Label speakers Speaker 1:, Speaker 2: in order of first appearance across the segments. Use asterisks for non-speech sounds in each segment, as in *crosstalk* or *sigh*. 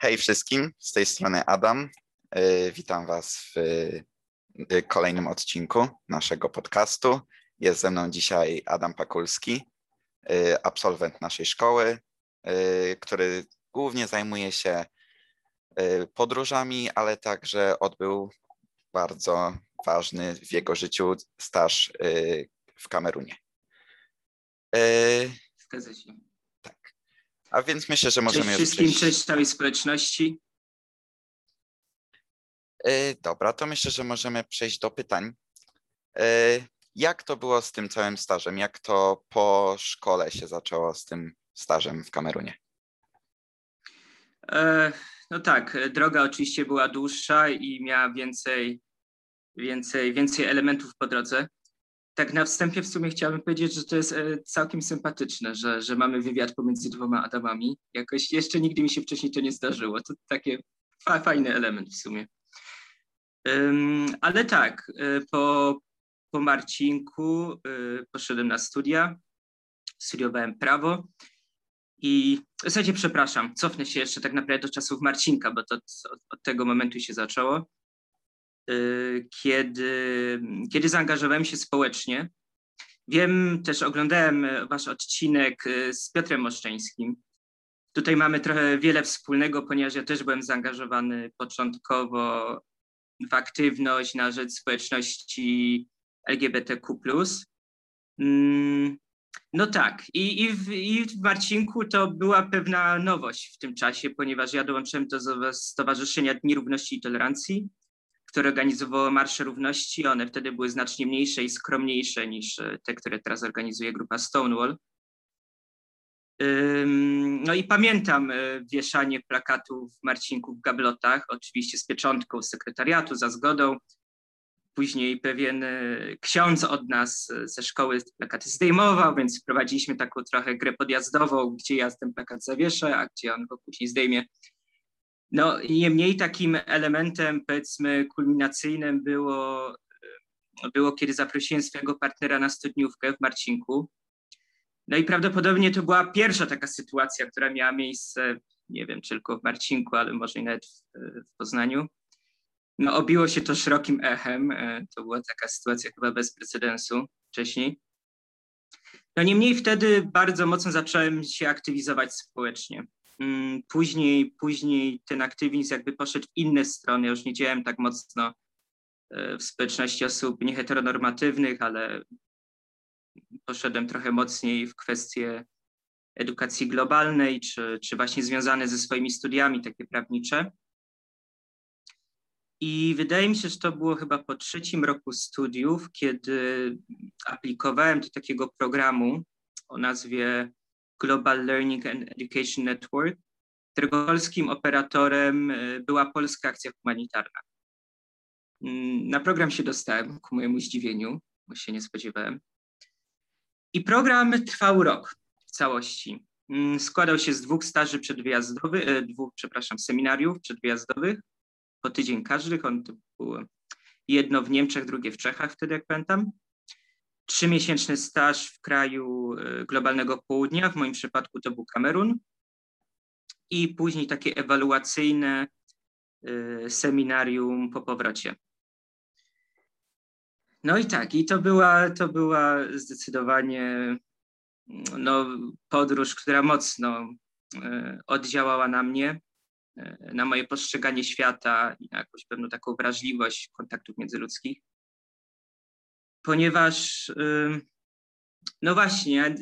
Speaker 1: Hej wszystkim, z tej strony Adam. Y, Witam Was w y, kolejnym odcinku naszego podcastu. Jest ze mną dzisiaj Adam Pakulski, y, absolwent naszej szkoły, który głównie zajmuje się podróżami, ale także odbył bardzo ważny w jego życiu staż w Kamerunie.
Speaker 2: Zgadza się.
Speaker 1: A więc myślę, że możemy
Speaker 2: cześć wszystkim, przejść... cześć całej społeczności.
Speaker 1: Dobra, to myślę, że możemy przejść do pytań. E, jak to było z tym całym stażem? Jak to po szkole się zaczęło z tym stażem w Kamerunie?
Speaker 2: E, no tak, droga oczywiście była dłuższa i miała więcej, więcej, więcej elementów po drodze. Tak na wstępie w sumie chciałbym powiedzieć, że to jest e, całkiem sympatyczne, że, że mamy wywiad pomiędzy dwoma Adamami. Jakoś jeszcze nigdy mi się wcześniej to nie zdarzyło. To taki fajny element w sumie. Ale tak, e, po, po Marcinku e, poszedłem na studia, studiowałem prawo i w zasadzie przepraszam, cofnę się jeszcze tak naprawdę do czasów Marcinka, bo to od, od tego momentu się zaczęło, kiedy, kiedy zaangażowałem się społecznie. Wiem, też oglądałem wasz odcinek z Piotrem Moszczeńskim. Tutaj mamy trochę wiele wspólnego, ponieważ ja też byłem zaangażowany początkowo w aktywność na rzecz społeczności LGBTQ. Mm, no tak, I, i, w, i w Marcinku to była pewna nowość w tym czasie, ponieważ ja dołączyłem do Stowarzyszenia Dni Równości i Tolerancji, które organizowało Marsze Równości. One wtedy były znacznie mniejsze i skromniejsze niż e, te, które teraz organizuje grupa Stonewall. No i pamiętam e, wieszanie plakatów Marcinków w gablotach, oczywiście z pieczątką sekretariatu, za zgodą. Później pewien e, ksiądz od nas ze szkoły plakaty zdejmował, więc wprowadziliśmy taką trochę grę podjazdową, gdzie ja ten plakat zawieszę, a gdzie on go później zdejmie. No niemniej takim elementem, powiedzmy, kulminacyjnym było, było kiedy zaprosiłem swojego partnera na studniówkę w Marcinku no i prawdopodobnie to była pierwsza taka sytuacja, która miała miejsce, nie wiem, czy tylko w Marcinku, ale może i nawet w, w Poznaniu. No obiło się to szerokim echem. E, to była taka sytuacja chyba bez precedensu wcześniej. No niemniej wtedy bardzo mocno zacząłem się aktywizować społecznie. Mm, później, później ten aktywizm jakby poszedł w inne strony. Ja już nie działałem tak mocno e, w społeczności osób nieheteronormatywnych, ale poszedłem trochę mocniej w kwestie edukacji globalnej, czy, czy właśnie związane ze swoimi studiami, takie prawnicze. I wydaje mi się, że to było chyba po trzecim roku studiów, kiedy aplikowałem do takiego programu o nazwie Global Learning and Education Network, którego polskim operatorem e, była Polska Akcja Humanitarna. Mm, na program się dostałem, ku mojemu zdziwieniu, bo się nie spodziewałem. I program trwał rok w całości. Mm, składał się z dwóch staży przedwyjazdowych, e, dwóch, przepraszam, seminariów przedwyjazdowych, po tydzień każdy. On jedno w Niemczech, drugie w Czechach, wtedy jak pamiętam. Trzymiesięczny staż w kraju e, globalnego południa, w moim przypadku to był Kamerun. I później takie ewaluacyjne e, seminarium po powrocie. No i tak, i to była, to była zdecydowanie no, podróż, która mocno e, oddziałała na mnie, na moje postrzeganie świata i na jakąś pewną taką wrażliwość kontaktów międzyludzkich. Ponieważ, no właśnie,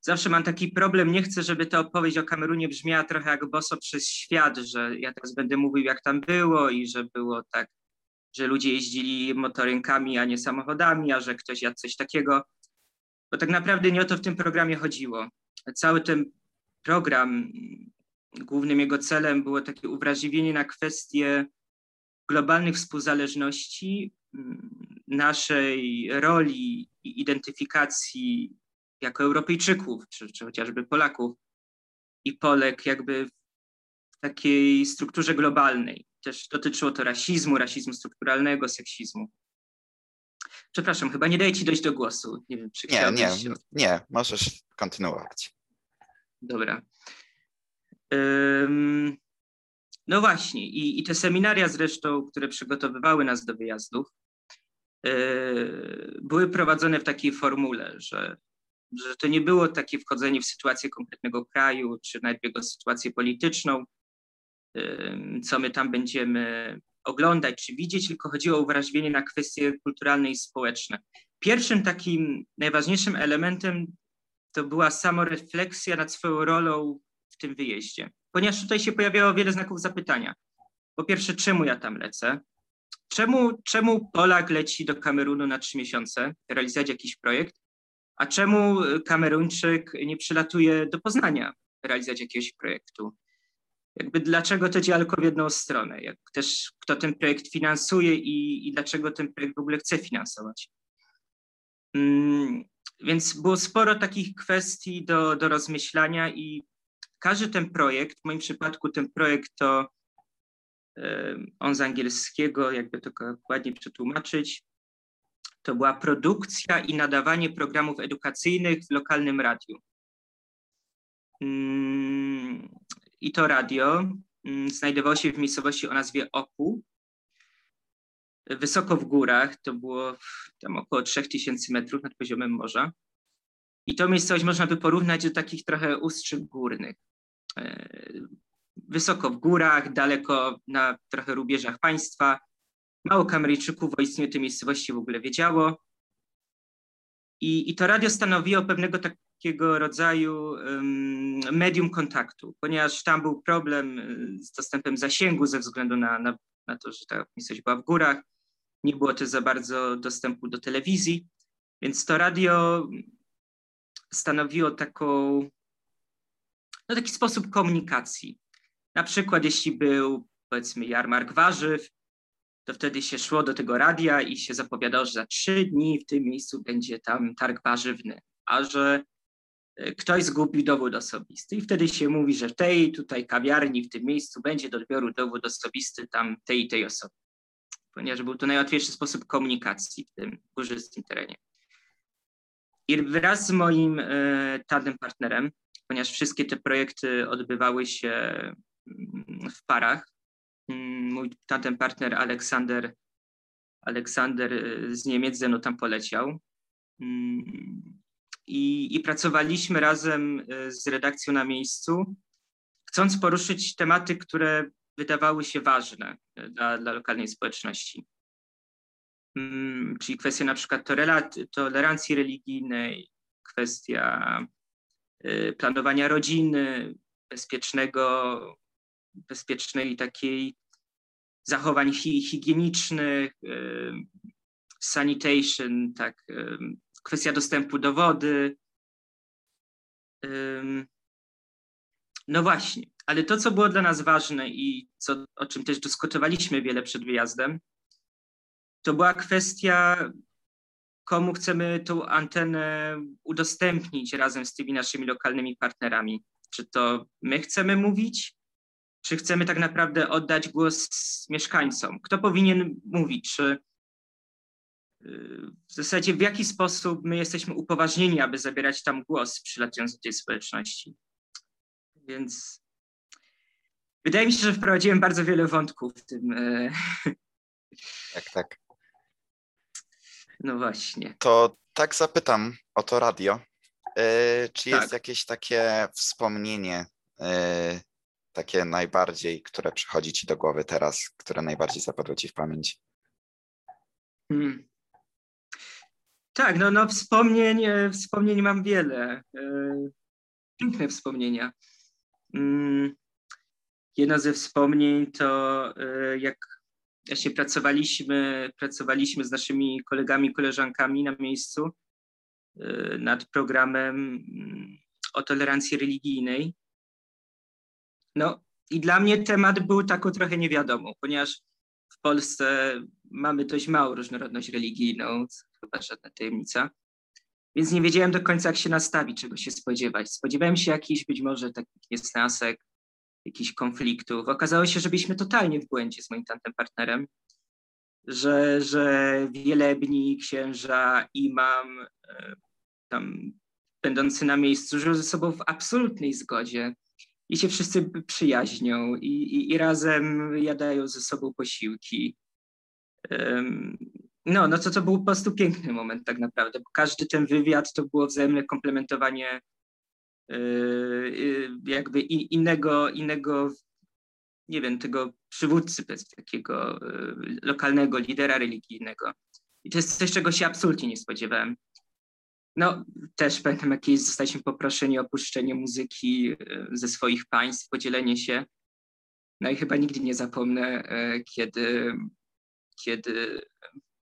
Speaker 2: zawsze mam taki problem, nie chcę, żeby ta opowieść o Kamerunie brzmiała trochę jak boso przez świat, że ja teraz będę mówił, jak tam było i że było tak że ludzie jeździli motorynkami, a nie samochodami, a że ktoś jadł coś takiego. Bo tak naprawdę nie o to w tym programie chodziło. Cały ten program, głównym jego celem było takie uwrażliwienie na kwestie globalnych współzależności, naszej roli i identyfikacji jako Europejczyków, czy, czy chociażby Polaków i Polek, jakby w takiej strukturze globalnej. Też dotyczyło to rasizmu, rasizmu strukturalnego, seksizmu. Przepraszam, chyba nie daję ci dojść do głosu. Nie wiem, czy
Speaker 1: Nie, nie, się... nie, możesz kontynuować.
Speaker 2: Dobra. Um, no właśnie, i, i te seminaria zresztą, które przygotowywały nas do wyjazdów, były prowadzone w takiej formule, że, że to nie było takie wchodzenie w sytuację konkretnego kraju, czy nawet jego sytuację polityczną, yy, co my tam będziemy oglądać czy widzieć, tylko chodziło o uwrażliwienie na kwestie kulturalne i społeczne. Pierwszym takim najważniejszym elementem to była samorefleksja nad swoją rolą w tym wyjeździe, ponieważ tutaj się pojawiało wiele znaków zapytania. Po pierwsze, czemu ja tam lecę? Czemu, czemu Polak leci do Kamerunu na trzy miesiące realizować jakiś projekt, a czemu Kameruńczyk nie przylatuje do Poznania realizować jakiegoś projektu? Jakby dlaczego to działa w jedną stronę? Jak też kto ten projekt finansuje i, i dlaczego ten projekt w ogóle chce finansować? Mm, więc było sporo takich kwestii do, do rozmyślania i każdy ten projekt, w moim przypadku ten projekt to on z angielskiego, jakby to dokładnie przetłumaczyć, to była produkcja i nadawanie programów edukacyjnych w lokalnym radiu. Mm, I to radio mm, znajdowało się w miejscowości o nazwie Oku, wysoko w górach, to było tam około 3000 metrów nad poziomem morza. I tą miejscowość można by porównać do takich trochę ustrzyk górnych. E, wysoko w górach, daleko na trochę rubieżach państwa. Mało Kameryjczyków o istnieniu tej miejscowości w ogóle wiedziało. I, i to radio stanowiło pewnego takiego rodzaju um, medium kontaktu, ponieważ tam był problem y, z dostępem zasięgu ze względu na, na, na to, że ta miejscowość była w górach. Nie było też za bardzo dostępu do telewizji, więc to radio stanowiło taką, no taki sposób komunikacji. Na przykład, jeśli był, powiedzmy, jarmark warzyw, to wtedy się szło do tego radia i się zapowiadało, że za trzy dni w tym miejscu będzie tam targ warzywny, a że e, ktoś zgubił dowód osobisty. I wtedy się mówi, że w tej tutaj kawiarni, w tym miejscu będzie do odbioru dowód osobisty tam tej i tej osoby, ponieważ był to najłatwiejszy sposób komunikacji w tym górzystym terenie. I wraz z moim tandem partnerem, ponieważ wszystkie te projekty odbywały się w parach, mm, mój tandem partner Aleksander, Aleksander e, z Niemiec ze mną tam poleciał. Mm, I, I pracowaliśmy razem e, z redakcją na miejscu, chcąc poruszyć tematy, które wydawały się ważne dla, dla lokalnej społeczności. Mm, czyli kwestia na przykład tolerancji religijnej, kwestia y, planowania rodziny, bezpiecznego, bezpiecznej takiej zachowań hi, higienicznych, y, sanitation, tak, y, kwestia dostępu do wody. No właśnie, ale to, co było dla nas ważne i co, o czym też dyskutowaliśmy wiele przed wyjazdem, to była kwestia, komu chcemy tą antenę udostępnić razem z tymi naszymi lokalnymi partnerami. Czy to my chcemy mówić, czy chcemy tak naprawdę oddać głos mieszkańcom? Kto powinien mówić? Czy w zasadzie w jaki sposób my jesteśmy upoważnieni, aby zabierać tam głos, przylatując do tej społeczności? Więc wydaje mi się, że wprowadziłem bardzo wiele wątków w tym. E, *laughs*
Speaker 1: tak, tak.
Speaker 2: No właśnie.
Speaker 1: To tak zapytam o to radio. Yy, czy jest
Speaker 2: Tak.
Speaker 1: jakieś takie wspomnienie, yy, takie najbardziej, które przychodzi ci do głowy teraz, które najbardziej zapadło ci w pamięć?
Speaker 2: Hmm. Tak, no, no wspomnień, e, wspomnień mam wiele. E, Piękne wspomnienia. Mm, Jedno ze wspomnień to e, jak właśnie pracowaliśmy, pracowaliśmy z naszymi kolegami, koleżankami na miejscu nad programem mm, o tolerancji religijnej. No i dla mnie temat był taką trochę niewiadomą, ponieważ w Polsce mamy dość małą różnorodność religijną, chyba żadna tajemnica, więc nie wiedziałem do końca, jak się nastawić, czego się spodziewać. Spodziewałem się jakichś być może takich niesnasek, jakichś konfliktów. Okazało się, że byliśmy totalnie w błędzie z moim tamtym partnerem, że, że wielebni, księża, imam, e, tam będący na miejscu, żył ze sobą w absolutnej zgodzie. I się wszyscy przyjaźnią i, i, i razem jadają ze sobą posiłki. No, no to to był po prostu piękny moment tak naprawdę, bo każdy ten wywiad to było wzajemne komplementowanie yy, jakby innego, innego, nie wiem, tego przywódcy takiego yy, lokalnego lidera religijnego. I to jest coś, czego się absolutnie nie spodziewałem. No, też pamiętam, jakieś zostaliśmy poproszeni o opuszczenie muzyki ze swoich państw, podzielenie się. No i chyba nigdy nie zapomnę, kiedy, kiedy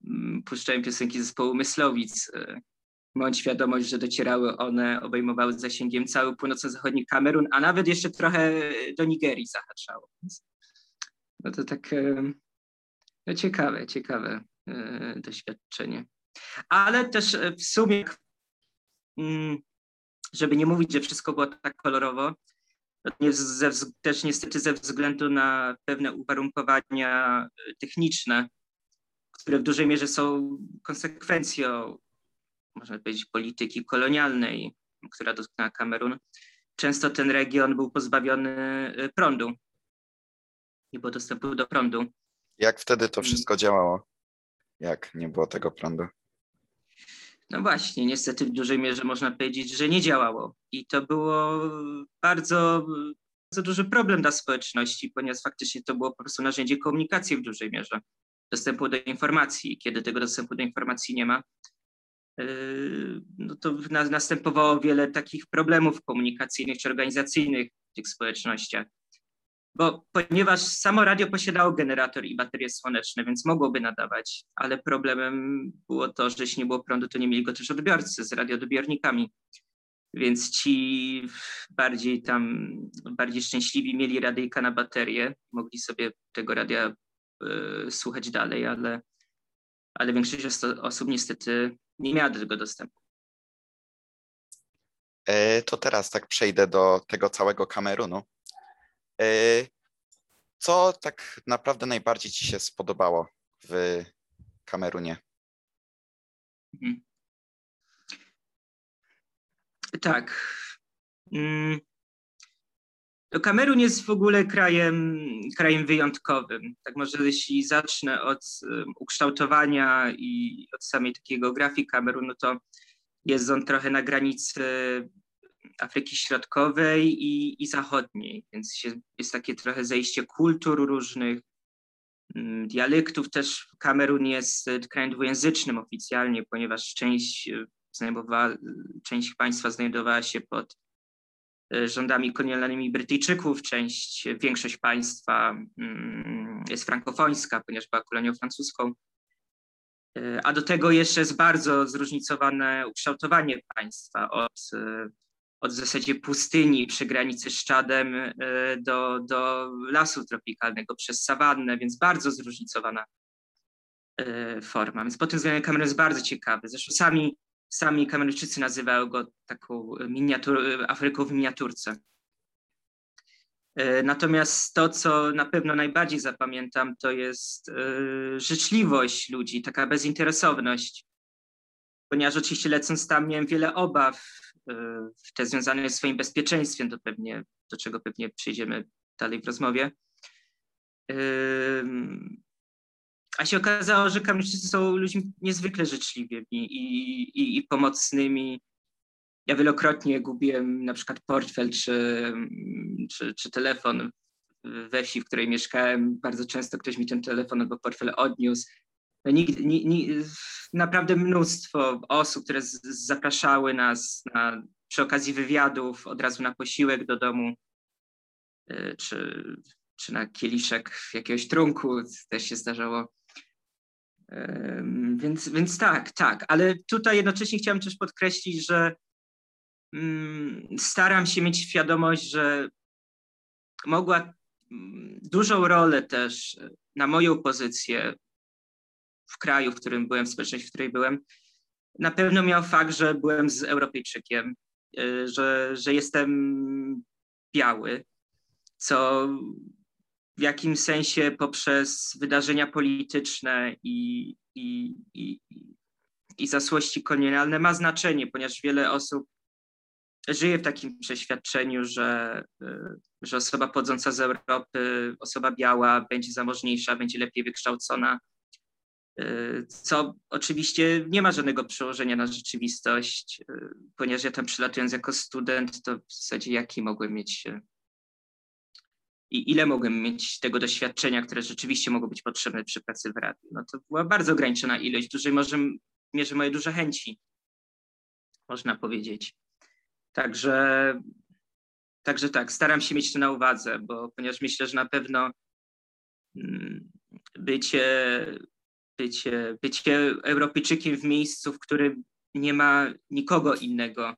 Speaker 2: Mm, puszczałem piosenki zespołu Myslowic. E, Mądź świadomość, że docierały one, obejmowały zasięgiem cały północno-zachodni Kamerun, a nawet jeszcze trochę do Nigerii zahaczało. No to tak e, no ciekawe, ciekawe e, doświadczenie. Ale też w sumie, żeby nie mówić, że wszystko było tak kolorowo, też niestety ze względu na pewne uwarunkowania techniczne, które w dużej mierze są konsekwencją, można powiedzieć, polityki kolonialnej, która dotknęła Kamerun. Często ten region był pozbawiony y, prądu. Nie było dostępu do prądu.
Speaker 1: Jak wtedy to wszystko działało? Jak nie było tego prądu?
Speaker 2: No właśnie, niestety w dużej mierze można powiedzieć, że nie działało. I to było bardzo, bardzo duży problem dla społeczności, ponieważ faktycznie to było po prostu narzędzie komunikacji w dużej mierze dostępu do informacji. Kiedy tego dostępu do informacji nie ma, yy, no to następowało wiele takich problemów komunikacyjnych czy organizacyjnych w tych społecznościach. Bo ponieważ samo radio posiadało generator i baterie słoneczne, więc mogłoby nadawać, ale problemem było to, że jeśli nie było prądu, to nie mieli go też odbiorcy z radioodbiornikami. Więc ci bardziej tam, bardziej szczęśliwi mieli radyjka na baterię, mogli sobie tego radia Y, słuchać dalej, ale, ale większość osób niestety nie miała do tego dostępu.
Speaker 1: E, to teraz tak przejdę do tego całego Kamerunu. E, co tak naprawdę najbardziej Ci się spodobało w Kamerunie? Mhm.
Speaker 2: Tak. Mm. Kamerun jest w ogóle krajem, krajem wyjątkowym. Tak może jeśli zacznę od ukształtowania i od samej takiej geografii Kamerunu, to jest on trochę na granicy Afryki Środkowej i, i Zachodniej, więc jest takie trochę zejście kultur różnych, dialektów też. Kamerun jest krajem dwujęzycznym oficjalnie, ponieważ część, znajdowała, część państwa znajdowała się pod E, rządami kolonialnymi Brytyjczyków. Część, większość państwa mm, jest frankofońska, ponieważ była kolonią francuską. A do tego jeszcze jest bardzo zróżnicowane ukształtowanie państwa od, od w zasadzie pustyni przy granicy z Czadem do, do lasu tropikalnego przez sawannę, więc bardzo zróżnicowana forma. Więc pod tym względem Kamerun jest bardzo ciekawy. Zresztą sami Sami Kameruńczycy nazywają go taką miniatur, Afryką w miniaturce. E, natomiast to, co na pewno najbardziej zapamiętam, to jest e, życzliwość ludzi, taka bezinteresowność. Ponieważ oczywiście lecąc tam miałem wiele obaw, e, te związane z swoim bezpieczeństwem, do, pewnie, do czego pewnie przyjdziemy dalej w rozmowie. A się okazało, że kamerzyści są ludźmi niezwykle życzliwymi i, i, i pomocnymi. Ja wielokrotnie gubiłem na przykład portfel czy, czy, czy telefon we wsi, w której mieszkałem. Bardzo często ktoś mi ten telefon albo portfel odniósł. Ni, ni, naprawdę mnóstwo osób, które zapraszały nas na, przy okazji wywiadów od razu na posiłek do domu, y, czy, czy na kieliszek jakiegoś trunku, też się zdarzało. Więc, więc tak, tak, ale tutaj jednocześnie chciałem też podkreślić, że mm, staram się mieć świadomość, że mogła mm, dużą rolę też na moją pozycję w kraju, w którym byłem, w społeczności, w której byłem, na pewno miał fakt, że byłem z Europejczykiem, y, że, że jestem biały, co w jakim sensie poprzez wydarzenia polityczne i, i, i, i zasłości kolonialne ma znaczenie, ponieważ wiele osób żyję w takim przeświadczeniu, że, że osoba pochodząca z Europy, osoba biała będzie zamożniejsza, będzie lepiej wykształcona, co oczywiście nie ma żadnego przełożenia na rzeczywistość, ponieważ ja tam przylatując jako student, to w zasadzie jaki mogłem mieć i ile mogłem mieć tego doświadczenia, które rzeczywiście mogło być potrzebne przy pracy w radiu. No to była bardzo ograniczona ilość, dużej może mierze moje duże chęci, można powiedzieć. Także, także tak, staram się mieć to na uwadze, bo ponieważ myślę, że na pewno mm, bycie, bycie, bycie Europejczykiem w miejscu, w którym nie ma nikogo innego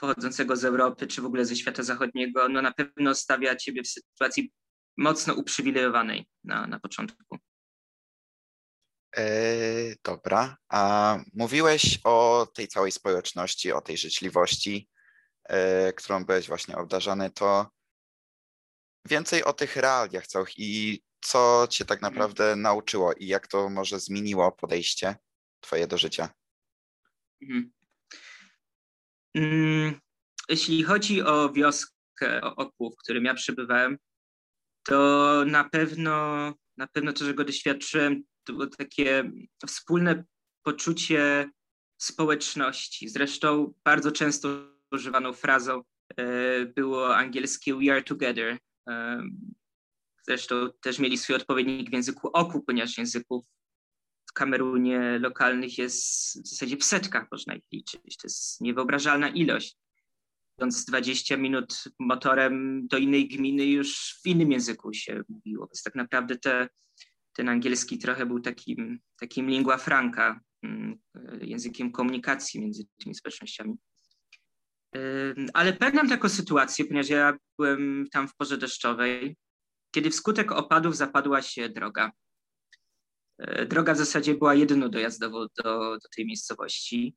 Speaker 2: pochodzącego z Europy, czy w ogóle ze świata zachodniego, no na pewno stawia ciebie w sytuacji mocno uprzywilejowanej na, na początku.
Speaker 1: E, dobra, a mówiłeś o tej całej społeczności, o tej życzliwości, e, którą byłeś właśnie obdarzany, to więcej o tych realiach całych i co cię tak mhm. naprawdę nauczyło i jak to może zmieniło podejście twoje do życia? Mhm.
Speaker 2: Mm, jeśli chodzi o wioskę, o Oku, w którym ja przebywałem, to na pewno, na pewno to, że go doświadczyłem, to było takie wspólne poczucie społeczności. Zresztą bardzo często używaną frazą e, było angielskie We are together. Zresztą też mieli swój odpowiednik w języku oku, ponieważ języków w Kamerunie lokalnych jest w zasadzie w setkach, można ich liczyć. To jest niewyobrażalna ilość. Idąc 20 minut motorem do innej gminy już w innym języku się mówiło. Więc tak naprawdę te ten angielski trochę był takim, takim lingua franca, mm, językiem komunikacji między tymi społecznościami. Ale pamiętam taką sytuację, ponieważ ja byłem tam w porze deszczowej, kiedy wskutek opadów zapadła się droga. E, droga w zasadzie była jedyną dojazdową do, do tej miejscowości.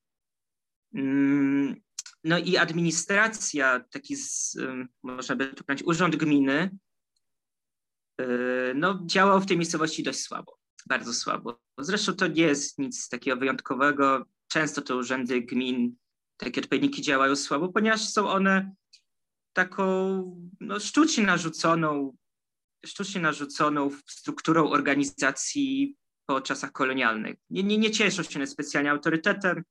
Speaker 2: No i administracja, taki, z, można by tu powiedzieć, urząd gminy, Yy, no, działał w tej miejscowości dość słabo, bardzo słabo. Zresztą to nie jest nic takiego wyjątkowego. Często te urzędy gmin, takie odpowiedniki działają słabo, ponieważ są one taką no, sztucznie narzuconą, sztucznie narzuconą strukturą organizacji po czasach kolonialnych. Nie, nie, nie cieszą się specjalnie autorytetem,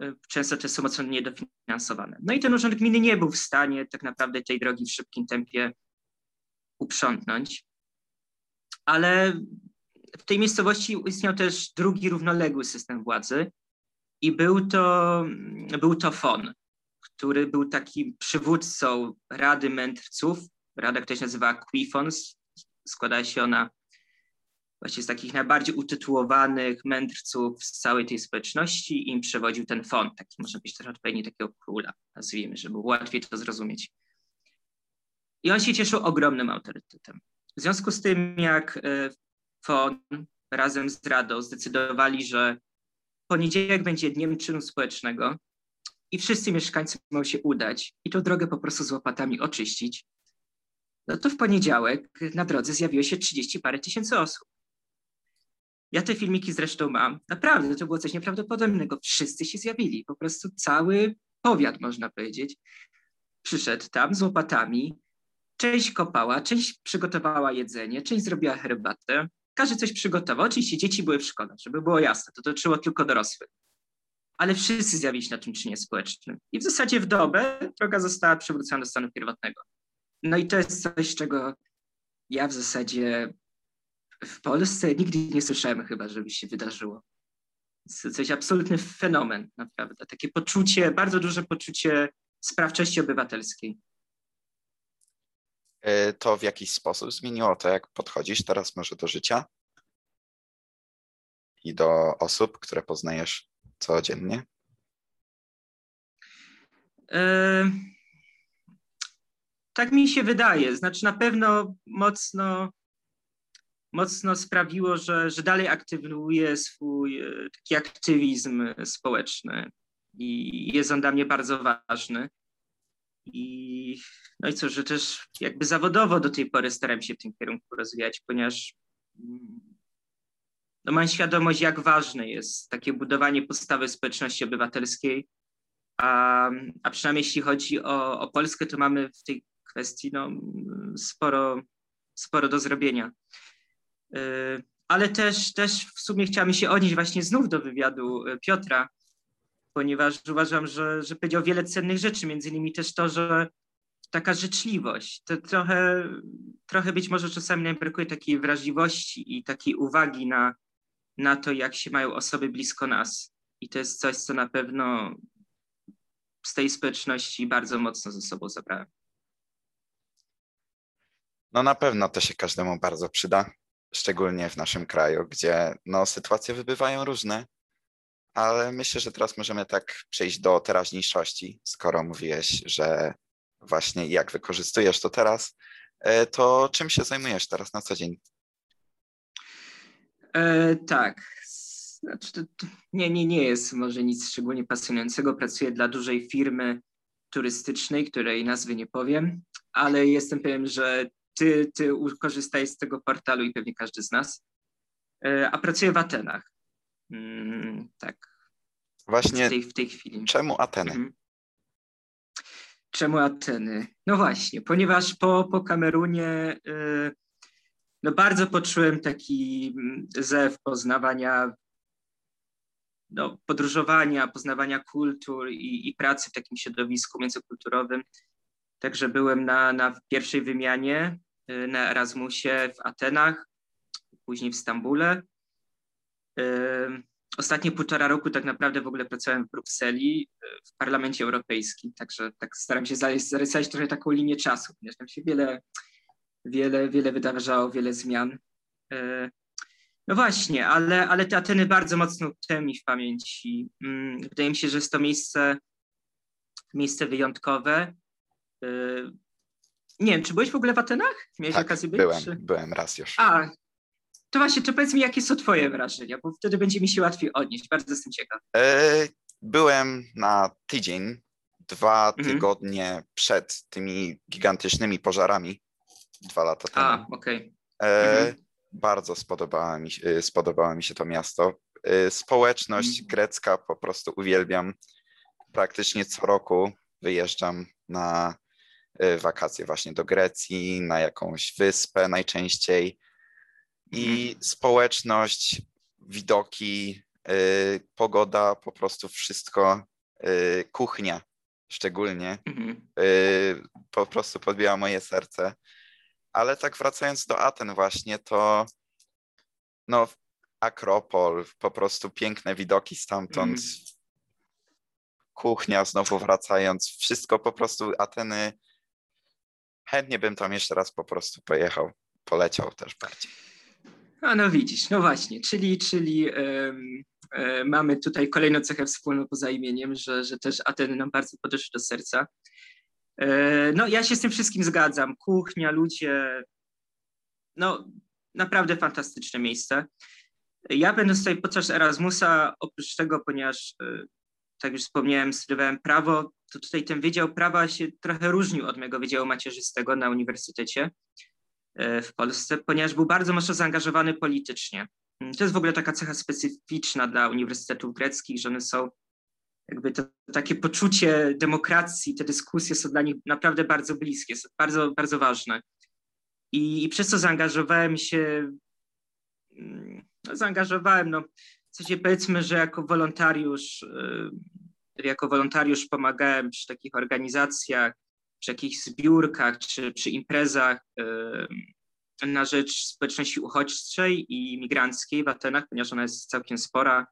Speaker 2: yy, często te są mocno niedofinansowane. No i ten urząd gminy nie był w stanie tak naprawdę tej drogi w szybkim tempie uprzątnąć. Ale w tej miejscowości istniał też drugi równoległy system władzy i był to, był to FON, który był takim przywódcą Rady Mędrców. Rada, która się nazywa Quifons, składa się ona właśnie z takich najbardziej utytułowanych mędrców z całej tej społeczności im przewodził ten fon, taki może być też odpowiedni takiego króla, nazwijmy, żeby było łatwiej to zrozumieć. I on się cieszył ogromnym autorytetem. W związku z tym, jak e, FON razem z Radą zdecydowali, że poniedziałek będzie dniem czynu społecznego i wszyscy mieszkańcy mają się udać i tą drogę po prostu z łopatami oczyścić, no to w poniedziałek na drodze zjawiło się 30 parę tysięcy osób. Ja te filmiki zresztą mam. Naprawdę, to było coś nieprawdopodobnego. Wszyscy się zjawili. Po prostu cały powiat, można powiedzieć, przyszedł tam z łopatami, Część kopała, część przygotowała jedzenie, część zrobiła herbatę. Każdy coś przygotował. Oczywiście dzieci były w szkole, żeby było jasne, to dotyczyło tylko dorosłych. Ale wszyscy zjawili się na tym czynie społecznym. I w zasadzie w dobę droga została przywrócona do stanu pierwotnego. No i to jest coś, czego ja w zasadzie w Polsce nigdy nie słyszałem chyba, żeby się wydarzyło. Jest coś absolutny fenomen, naprawdę. Takie poczucie, bardzo duże poczucie sprawczości obywatelskiej.
Speaker 1: E, to w jakiś sposób zmieniło to, jak podchodzisz teraz może do życia i do osób, które poznajesz codziennie?
Speaker 2: E, tak mi się wydaje. Znaczy na pewno mocno, mocno sprawiło, że, że dalej aktywuję swój e, taki aktywizm społeczny i jest on dla mnie bardzo ważny. I no i co, że też jakby zawodowo do tej pory staram się w tym kierunku rozwijać, ponieważ no mam świadomość, jak ważne jest takie budowanie postawy społeczności obywatelskiej A, a przynajmniej jeśli chodzi o, o Polskę, to mamy w tej kwestii no, sporo, sporo do zrobienia. Y, ale też, też w sumie chciałam się odnieść właśnie znów do wywiadu y, Piotra, ponieważ uważam, że, że powiedział wiele cennych rzeczy, między innymi też to, że taka życzliwość, to trochę, trochę być może czasami nam brakuje takiej wrażliwości i takiej uwagi na, na to, jak się mają osoby blisko nas. I to jest coś, co na pewno z tej społeczności bardzo mocno ze sobą zabrałem.
Speaker 1: No na pewno to się każdemu bardzo przyda, szczególnie w naszym kraju, gdzie no, sytuacje wybywają różne, ale myślę, że teraz możemy tak przejść do teraźniejszości, skoro mówiłeś, że właśnie jak wykorzystujesz to teraz, e, to czym się zajmujesz teraz na co dzień?
Speaker 2: E, tak. Znaczy, to, to nie, nie, nie jest może nic szczególnie pasjonującego. Pracuję dla dużej firmy turystycznej, której nazwy nie powiem, ale jestem pewien, że ty, ty korzystaj z tego portalu i pewnie każdy z nas. E, a pracuję w Atenach. Mm, tak.
Speaker 1: Właśnie w tej, w tej chwili. Czemu Ateny? Mhm.
Speaker 2: Czemu Ateny? No właśnie, ponieważ po, po Kamerunie y, no bardzo poczułem taki mm, zew poznawania, no, podróżowania, poznawania kultur i, i pracy w takim środowisku międzykulturowym. Także byłem na, na pierwszej wymianie na Erasmusie w Atenach, później w Stambule. Y, ostatnie półtora roku tak naprawdę w ogóle pracowałem w Brukseli, e, w Parlamencie Europejskim, także tak staram się zarysować trochę taką linię czasu, ponieważ tam się wiele, wiele, wiele wydarzało, wiele zmian. No właśnie, ale, ale te Ateny bardzo mocno utknęły mi w pamięci. Mm, wydaje mi się, że jest to miejsce, miejsce wyjątkowe. E, nie wiem, czy byłeś w ogóle w Atenach?
Speaker 1: Miałeś tak, okazję być? byłem, czy... byłem raz już.
Speaker 2: A, to właśnie, to powiedz mi, jakie są twoje wrażenia, bo wtedy będzie mi się łatwiej odnieść. Bardzo jestem ciekaw.
Speaker 1: E, byłem na tydzień, dwa mhm. tygodnie przed tymi gigantycznymi pożarami, dwa lata temu.
Speaker 2: A, okej.
Speaker 1: Okay. E, mhm. Bardzo spodobało mi, się, spodobało mi się to miasto. E, społeczność mhm. grecka po prostu uwielbiam. Praktycznie co roku wyjeżdżam na wakacje właśnie do Grecji, na jakąś wyspę najczęściej i mhm. społeczność, widoki, y, pogoda, po prostu wszystko, y, kuchnia szczególnie, mhm. y, po prostu podbiła moje serce. Ale tak wracając do Aten właśnie, to no Akropol, po prostu piękne widoki stamtąd, mhm. kuchnia znowu wracając, wszystko po prostu Ateny, chętnie bym tam jeszcze raz po prostu pojechał, poleciał też bardziej.
Speaker 2: A no widzisz, no właśnie, czyli, czyli um, mamy tutaj kolejną cechę wspólną poza imieniem, że, że też Ateny nam bardzo podeszły do serca. E, no ja się z tym wszystkim zgadzam. Kuchnia, ludzie, no naprawdę fantastyczne miejsce. Ja będąc tutaj podczas Erasmusa, oprócz tego, ponieważ e, tak już wspomniałem, studiowałem prawo, to tutaj ten Wydział Prawa się trochę różnił od mojego Wydziału Macierzystego na uniwersytecie. E, w Polsce, ponieważ był bardzo mocno zaangażowany politycznie. To jest w ogóle taka cecha specyficzna dla uniwersytetów greckich, że one są jakby to takie poczucie demokracji, te dyskusje są dla nich naprawdę bardzo bliskie, są bardzo, bardzo ważne. I, i przez to zaangażowałem się, no, zaangażowałem, no, w sensie powiedzmy, że jako wolontariusz, e, jako wolontariusz pomagałem przy takich organizacjach, przy jakichś zbiórkach czy przy imprezach na rzecz społeczności uchodźczej i migranckiej w Atenach, ponieważ ona jest całkiem spora.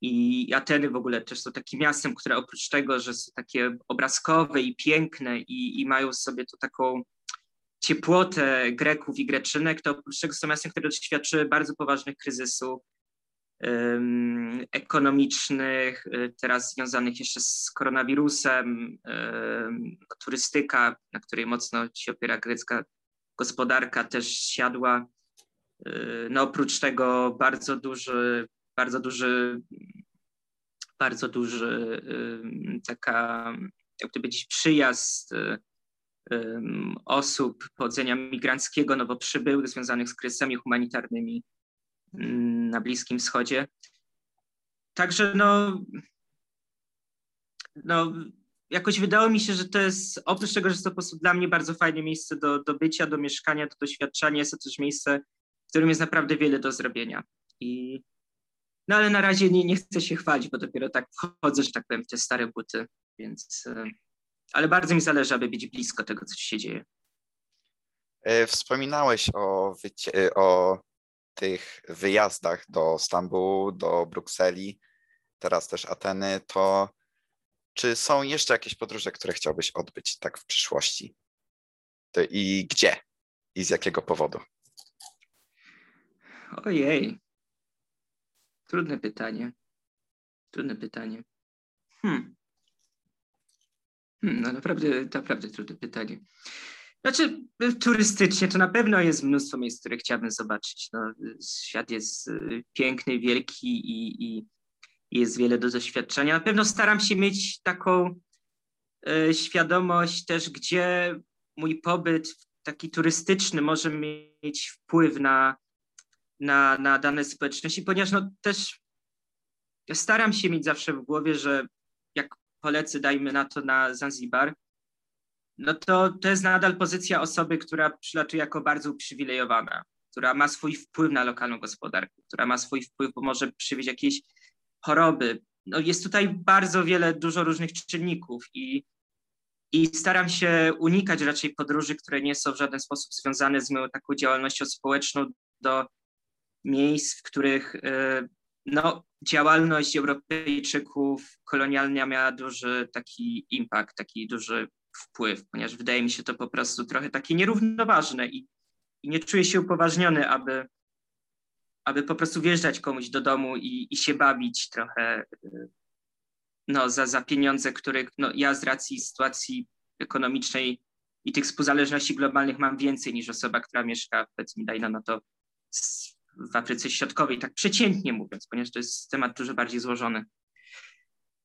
Speaker 2: I Ateny w ogóle też są takim miastem, które oprócz tego, że są takie obrazkowe i piękne i, i mają sobie tu taką ciepłotę Greków i Greczynek, to oprócz tego są miastem, które doświadczyły bardzo poważnych kryzysów ekonomicznych, y, teraz związanych jeszcze z koronawirusem, turystyka, na której mocno się opiera grecka gospodarka, też siadła. Y, no oprócz tego bardzo duży, bardzo duży, bardzo duży taka, jak powiedzieć, przyjazd osób pochodzenia migranckiego nowo przybyłych związanych z kryzysami humanitarnymi na Bliskim Wschodzie. Także no, no, jakoś wydało mi się, że to jest, oprócz tego, że jest to po prostu dla mnie bardzo fajne miejsce do, do bycia, do mieszkania, do doświadczenia, jest to też miejsce, w którym jest naprawdę wiele do zrobienia. I, no ale na razie nie, nie chcę się chwalić, bo dopiero tak wchodzę, że tak powiem, w te stare buty, więc, e, ale bardzo mi zależy, aby być blisko tego, co się dzieje.
Speaker 1: E, wspominałeś o, e, o tych wyjazdach do Stambułu, do Brukseli, teraz też Ateny, to czy są jeszcze jakieś podróże, które chciałbyś odbyć tak w przyszłości? I gdzie? I z jakiego powodu?
Speaker 2: Ojej. Trudne pytanie. Trudne pytanie. Hmm. hmm no naprawdę, naprawdę trudne pytanie. Znaczy, turystycznie to na pewno jest mnóstwo miejsc, które chciałbym zobaczyć. No, świat jest y, piękny, wielki i, i jest wiele do doświadczenia. Na pewno staram się mieć taką y, świadomość też, gdzie mój pobyt taki turystyczny może mieć wpływ na, na, na dane społeczności, ponieważ no, też staram się mieć zawsze w głowie, że jak polecę, dajmy na to na Zanzibar, no to to jest nadal pozycja osoby, która przylatuje jako bardzo uprzywilejowana, która ma swój wpływ na lokalną gospodarkę, która ma swój wpływ, bo może przywieźć jakieś choroby. No jest tutaj bardzo wiele, dużo różnych czynników i, i staram się unikać raczej podróży, które nie są w żaden sposób związane z moją taką działalnością społeczną do miejsc, w których y, no, działalność Europejczyków kolonialna miała duży taki impact, taki duży wpływ, ponieważ wydaje mi się to po prostu trochę takie nierównoważne i, i nie czuję się upoważniony, aby, aby po prostu wjeżdżać komuś do domu i, i się bawić trochę no, za, za pieniądze, których no, ja z racji sytuacji ekonomicznej i tych współzależności globalnych mam więcej niż osoba, która mieszka, powiedzmy, dajno na to w Afryce Środkowej, tak przeciętnie mówiąc, ponieważ to jest temat dużo bardziej złożony.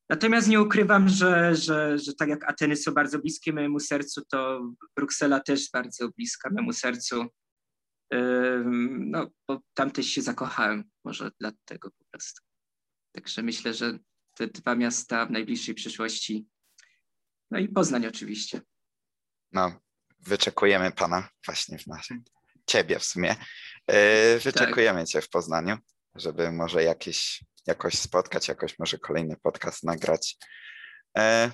Speaker 2: Natomiast nie ukrywam, że, że, że tak jak Ateny są bardzo bliskie mojemu sercu, to Bruksela też bardzo bliska memu sercu. No, bo tam też się zakochałem, może dlatego po prostu. Także myślę, że te dwa miasta w najbliższej przyszłości. No i Poznań oczywiście.
Speaker 1: No, wyczekujemy pana właśnie w naszym, ciebie w sumie. Yy, wyczekujemy tak. cię w Poznaniu, żeby może jakieś jakoś spotkać, jakoś może kolejny podcast nagrać. E,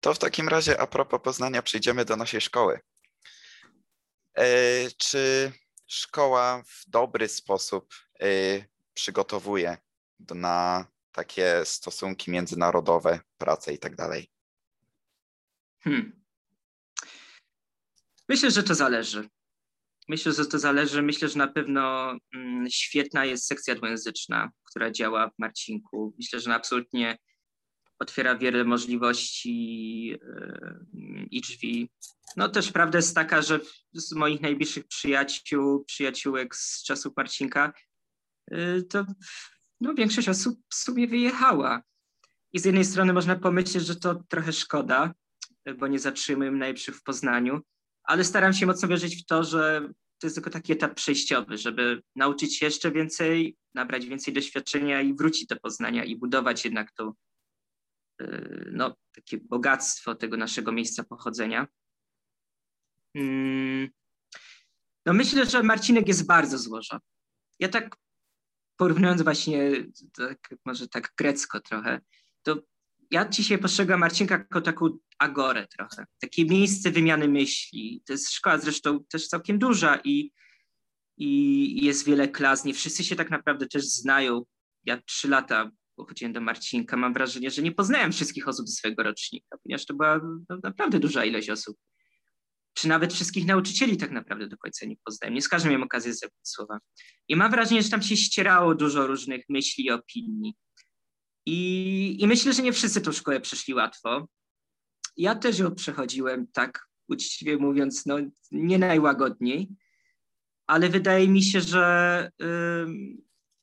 Speaker 1: to w takim razie a propos Poznania przejdziemy do naszej szkoły. E, czy szkoła w dobry sposób e, przygotowuje na takie stosunki międzynarodowe, pracę i tak dalej? Hmm.
Speaker 2: Myślę, że to zależy. Myślę, że to zależy. Myślę, że na pewno mm, świetna jest sekcja dwujęzyczna, która działa w Marcinku. Myślę, że absolutnie otwiera wiele możliwości yy, i drzwi. No też prawda jest taka, że z moich najbliższych przyjaciół, przyjaciółek z czasów Marcinka, yy, to no, większość osób w sumie wyjechała. I z jednej strony można pomyśleć, że to trochę szkoda, bo nie zatrzymują najlepszych w Poznaniu, ale staram się mocno wierzyć w to, że to jest tylko taki etap przejściowy, żeby nauczyć się jeszcze więcej, nabrać więcej doświadczenia i wrócić do Poznania i budować jednak to y, no, takie bogactwo tego naszego miejsca pochodzenia. Mm. No myślę, że Marcinek jest bardzo złożony. Ja tak porównując właśnie, tak, może tak grecko trochę, ja dzisiaj postrzegam Marcinka jako taką agorę trochę, takie miejsce wymiany myśli. To jest szkoła zresztą też całkiem duża i, i jest wiele klas, nie wszyscy się tak naprawdę też znają. Ja trzy lata pochodziłem do Marcinka, mam wrażenie, że nie poznałem wszystkich osób ze swojego rocznika, ponieważ to była no, naprawdę duża ilość osób. Czy nawet wszystkich nauczycieli tak naprawdę do końca nie poznałem. Nie z każdym miałem okazję zebrać słowa. I mam wrażenie, że tam się ścierało dużo różnych myśli i opinii. I, I myślę, że nie wszyscy tą szkołę przeszli łatwo. Ja też ją przechodziłem, tak uczciwie mówiąc, no, nie najłagodniej, ale wydaje mi się, że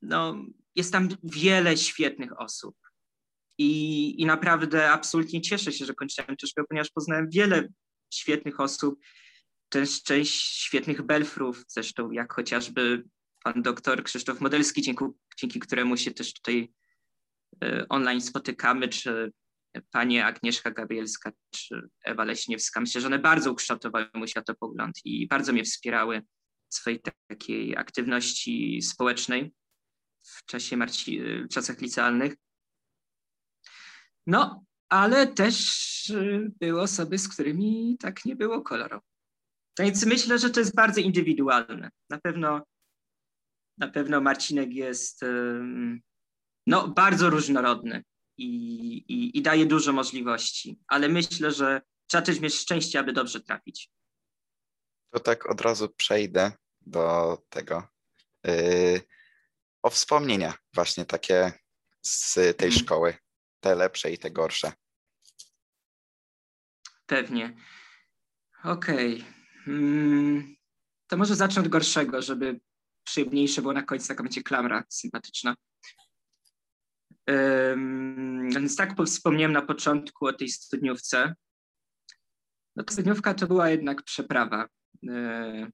Speaker 2: no, jest tam wiele świetnych osób. I, I naprawdę absolutnie cieszę się, że kończyłem tę szkołę, ponieważ poznałem wiele świetnych osób, też część świetnych belfrów, zresztą jak chociażby pan doktor Krzysztof Modelski, dzięki, dzięki któremu się też tutaj online spotykamy, czy pani Agnieszka Gabrielska czy Ewa Leśniewska. Myślę, że one bardzo ukształtowały mój światopogląd i bardzo mnie wspierały w swojej takiej aktywności społecznej w czasie Marci, w czasach licealnych. No, ale też y, były osoby, z którymi tak nie było kolorowo. Więc myślę, że to jest bardzo indywidualne. Na pewno, na pewno Marcinek jest no, bardzo różnorodny i, i, i daje dużo możliwości, ale myślę, że trzeba też mieć szczęście, aby dobrze trafić.
Speaker 1: To tak od razu przejdę do tego. Yy, o wspomnienia właśnie takie z tej hmm. szkoły, te lepsze i te gorsze.
Speaker 2: Pewnie. Okej. Okay. Hmm, to może zacznę od gorszego, żeby przyjemniejsze było na końcu, taka będzie klamra sympatyczna. Więc tak wspomniałem na początku o tej studniówce. No, ta studniówka to była jednak przeprawa. E,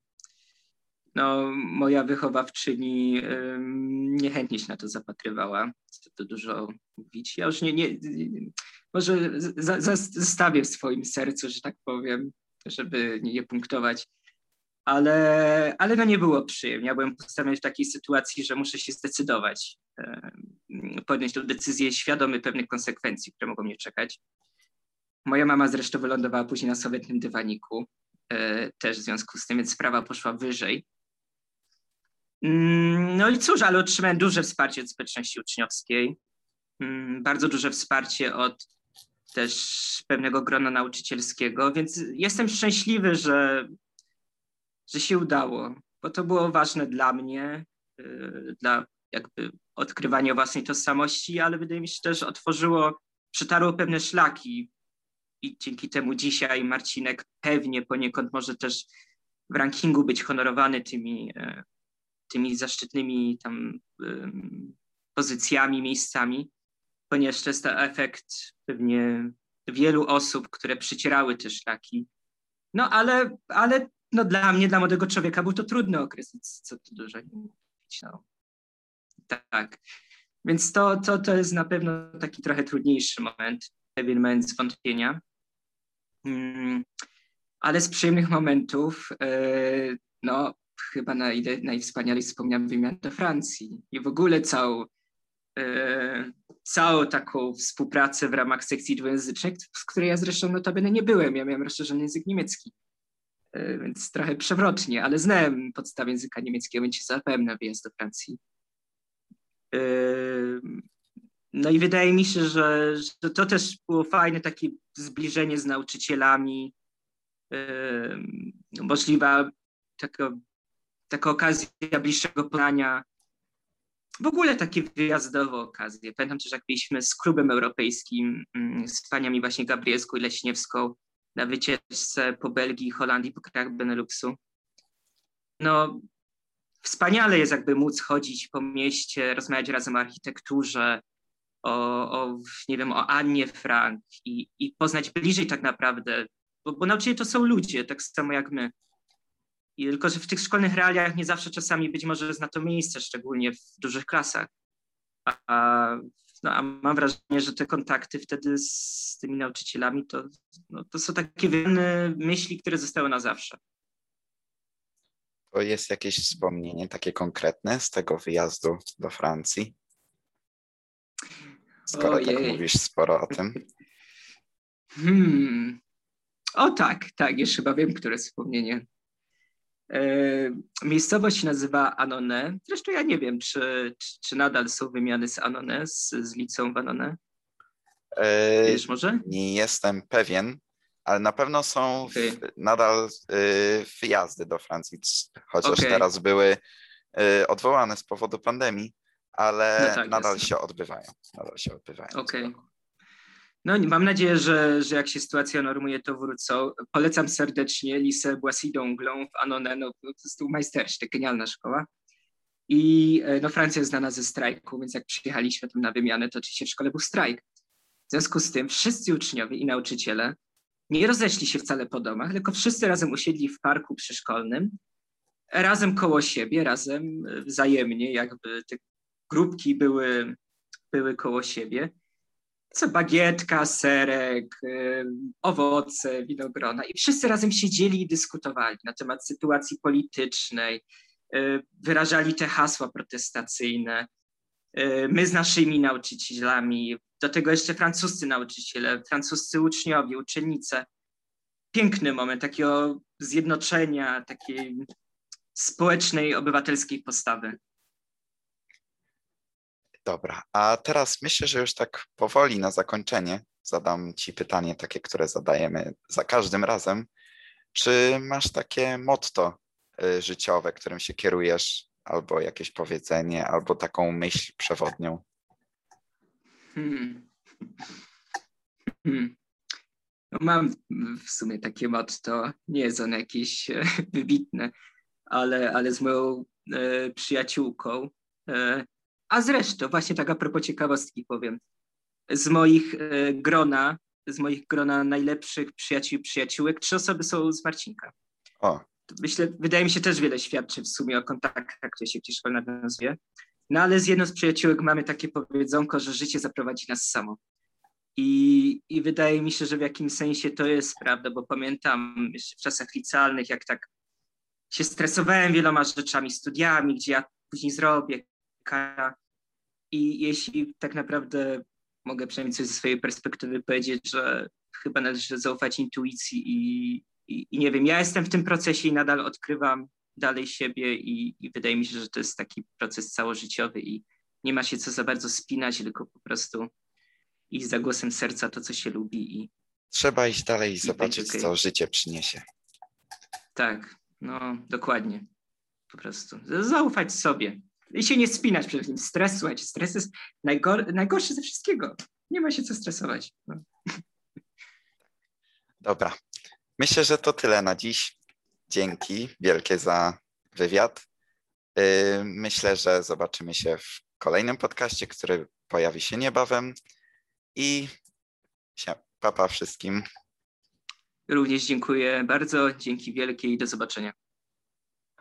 Speaker 2: no, moja wychowawczyni niechętnie się na to zapatrywała. Co to dużo mówić. Ja już nie, nie może zostawię w swoim sercu, że tak powiem, żeby nie punktować. Ale, ale no nie było przyjemnie. Ja byłem postawiony w takiej sytuacji, że muszę się zdecydować, podjąć tę decyzję świadomy pewnych konsekwencji, które mogą mnie czekać. Moja mama zresztą wylądowała później na sowietnym dywaniku, e, też w związku z tym, więc sprawa poszła wyżej. Mm, no i cóż, ale otrzymałem duże wsparcie od społeczności uczniowskiej, mm, bardzo duże wsparcie od też pewnego grona nauczycielskiego, więc jestem szczęśliwy, że, że się udało, bo to było ważne dla mnie, y, dla jakby odkrywania własnej tożsamości, ale wydaje mi się też otworzyło, przetarło pewne szlaki i dzięki temu dzisiaj Marcinek pewnie poniekąd może też w rankingu być honorowany tymi, e, tymi zaszczytnymi tam pozycjami, miejscami ponieważ to jest to efekt pewnie wielu osób, które przycierały te szlaki. No ale, ale no, dla mnie, dla młodego człowieka był to trudny okres, co tu dużo mówić. No. Tak. Więc to, to, to jest na pewno taki trochę trudniejszy moment, pewien moment zwątpienia. Hmm. Ale z przyjemnych momentów, yy, no chyba naj, najwspanialej wspomniałem wymianę do Francji i w ogóle całą E, całą taką współpracę w ramach sekcji dwujęzycznej, z której ja zresztą notabene nie byłem. Ja miałem rozszerzony język niemiecki, więc trochę przewrotnie, ale znałem podstawę języka niemieckiego, więc się zapewne na wyjazd do Francji. E, no i wydaje mi się, że, że to też było fajne takie zbliżenie z nauczycielami, możliwa taka, taka okazja bliższego poznania w ogóle takie wyjazdowe okazje. Pamiętam też, jak byliśmy z klubem europejskim, mm, z paniami właśnie Gabrielską i Leśniewską na wycieczce po Belgii, Holandii, po krajach Beneluxu. No, wspaniale jest jakby móc chodzić po mieście, rozmawiać razem o architekturze, o, o nie wiem, o Annie Frank i, i poznać bliżej tak naprawdę, bo, bo nauczyciele to są ludzie, tak samo jak my. I tylko, że w tych szkolnych realiach nie zawsze czasami być może zna to miejsce, szczególnie w dużych klasach. A, no, a mam wrażenie, że te kontakty wtedy z tymi nauczycielami to, no, to są takie myśli, które zostały na zawsze.
Speaker 1: To jest jakieś wspomnienie takie konkretne z tego wyjazdu do Francji? Skoro tak Ojej. tak mówisz sporo o tym.
Speaker 2: Hmm. O tak, tak, już chyba wiem, które wspomnienie. E, miejscowość się nazywa Anone. Zresztą ja nie wiem, czy, czy, czy nadal są wymiany z Anone, z, z licą w Anone.
Speaker 1: E, Wiesz może? Nie jestem pewien, ale na pewno są okay. w, nadal y, wyjazdy do Francji, chociaż okay. teraz były y, odwołane z powodu pandemii, ale no tak, nadal się odbywają. Nadal się odbywają.
Speaker 2: Okej. Okay. No, mam nadzieję, że, że jak się sytuacja normuje, to wrócą. Polecam serdecznie Lisę Boissy-Donglą w Annonay, no, to jest tu majstersztyk, genialna szkoła. I e, no, Francja jest znana ze strajku, więc jak przyjechaliśmy tam na wymianę, to oczywiście w szkole był strajk. W związku z tym wszyscy uczniowie i nauczyciele nie rozeszli się wcale po domach, tylko wszyscy razem usiedli w parku przyszkolnym, razem koło siebie, razem wzajemnie, jakby te grupki były, były koło siebie co bagietka, serek, y, owoce, winogrona. I wszyscy razem siedzieli i dyskutowali na temat sytuacji politycznej, y, wyrażali te hasła protestacyjne. Y, my z naszymi nauczycielami, do tego jeszcze francuscy nauczyciele, francuscy uczniowie, uczennice. Piękny moment takiego zjednoczenia, takiej społecznej, obywatelskiej postawy.
Speaker 1: Dobra, a teraz myślę, że już tak powoli na zakończenie zadam Ci pytanie takie, które zadajemy za każdym razem. Czy masz takie motto y, życiowe, którym się kierujesz, albo jakieś powiedzenie, albo taką myśl przewodnią? Hmm.
Speaker 2: Hmm. No mam w sumie takie motto, nie jest ono jakieś e, wybitne, ale, ale z moją e, przyjaciółką e, a zresztą, właśnie tak a propos ciekawostki powiem, z moich e, grona, z moich grona najlepszych przyjaciół i przyjaciółek, trzy osoby są z Marcinka. O. Myślę, wydaje mi się też wiele świadczy w sumie o kontaktach, które się gdzieś nawiązuje. No ale z jedną z przyjaciółek mamy takie powiedzonko, że życie zaprowadzi nas samo. I, I wydaje mi się, że w jakimś sensie to jest prawda, bo pamiętam jeszcze w czasach licealnych, jak tak się stresowałem wieloma rzeczami, studiami, gdzie ja później zrobię, i jeśli tak naprawdę mogę przynajmniej coś ze swojej perspektywy powiedzieć, że chyba należy zaufać intuicji i, i, i nie wiem, ja jestem w tym procesie i nadal odkrywam dalej siebie i, i wydaje mi się, że to jest taki proces całożyciowy i nie ma się co za bardzo spinać, tylko po prostu iść za głosem serca to, co się lubi i
Speaker 1: Trzeba iść dalej i zobaczyć, okay. co życie przyniesie.
Speaker 2: Tak, no dokładnie. Po prostu. Zaufać sobie. I się nie spinać przed nim. Stres, słuchajcie, stres jest najgor najgorszy ze wszystkiego. Nie ma się co stresować. No.
Speaker 1: Dobra. Myślę, że to tyle na dziś. Dzięki wielkie za wywiad. Y, myślę, że zobaczymy się w kolejnym podcaście, który pojawi się niebawem. I papa wszystkim.
Speaker 2: Również dziękuję bardzo. Dzięki wielkie i do zobaczenia.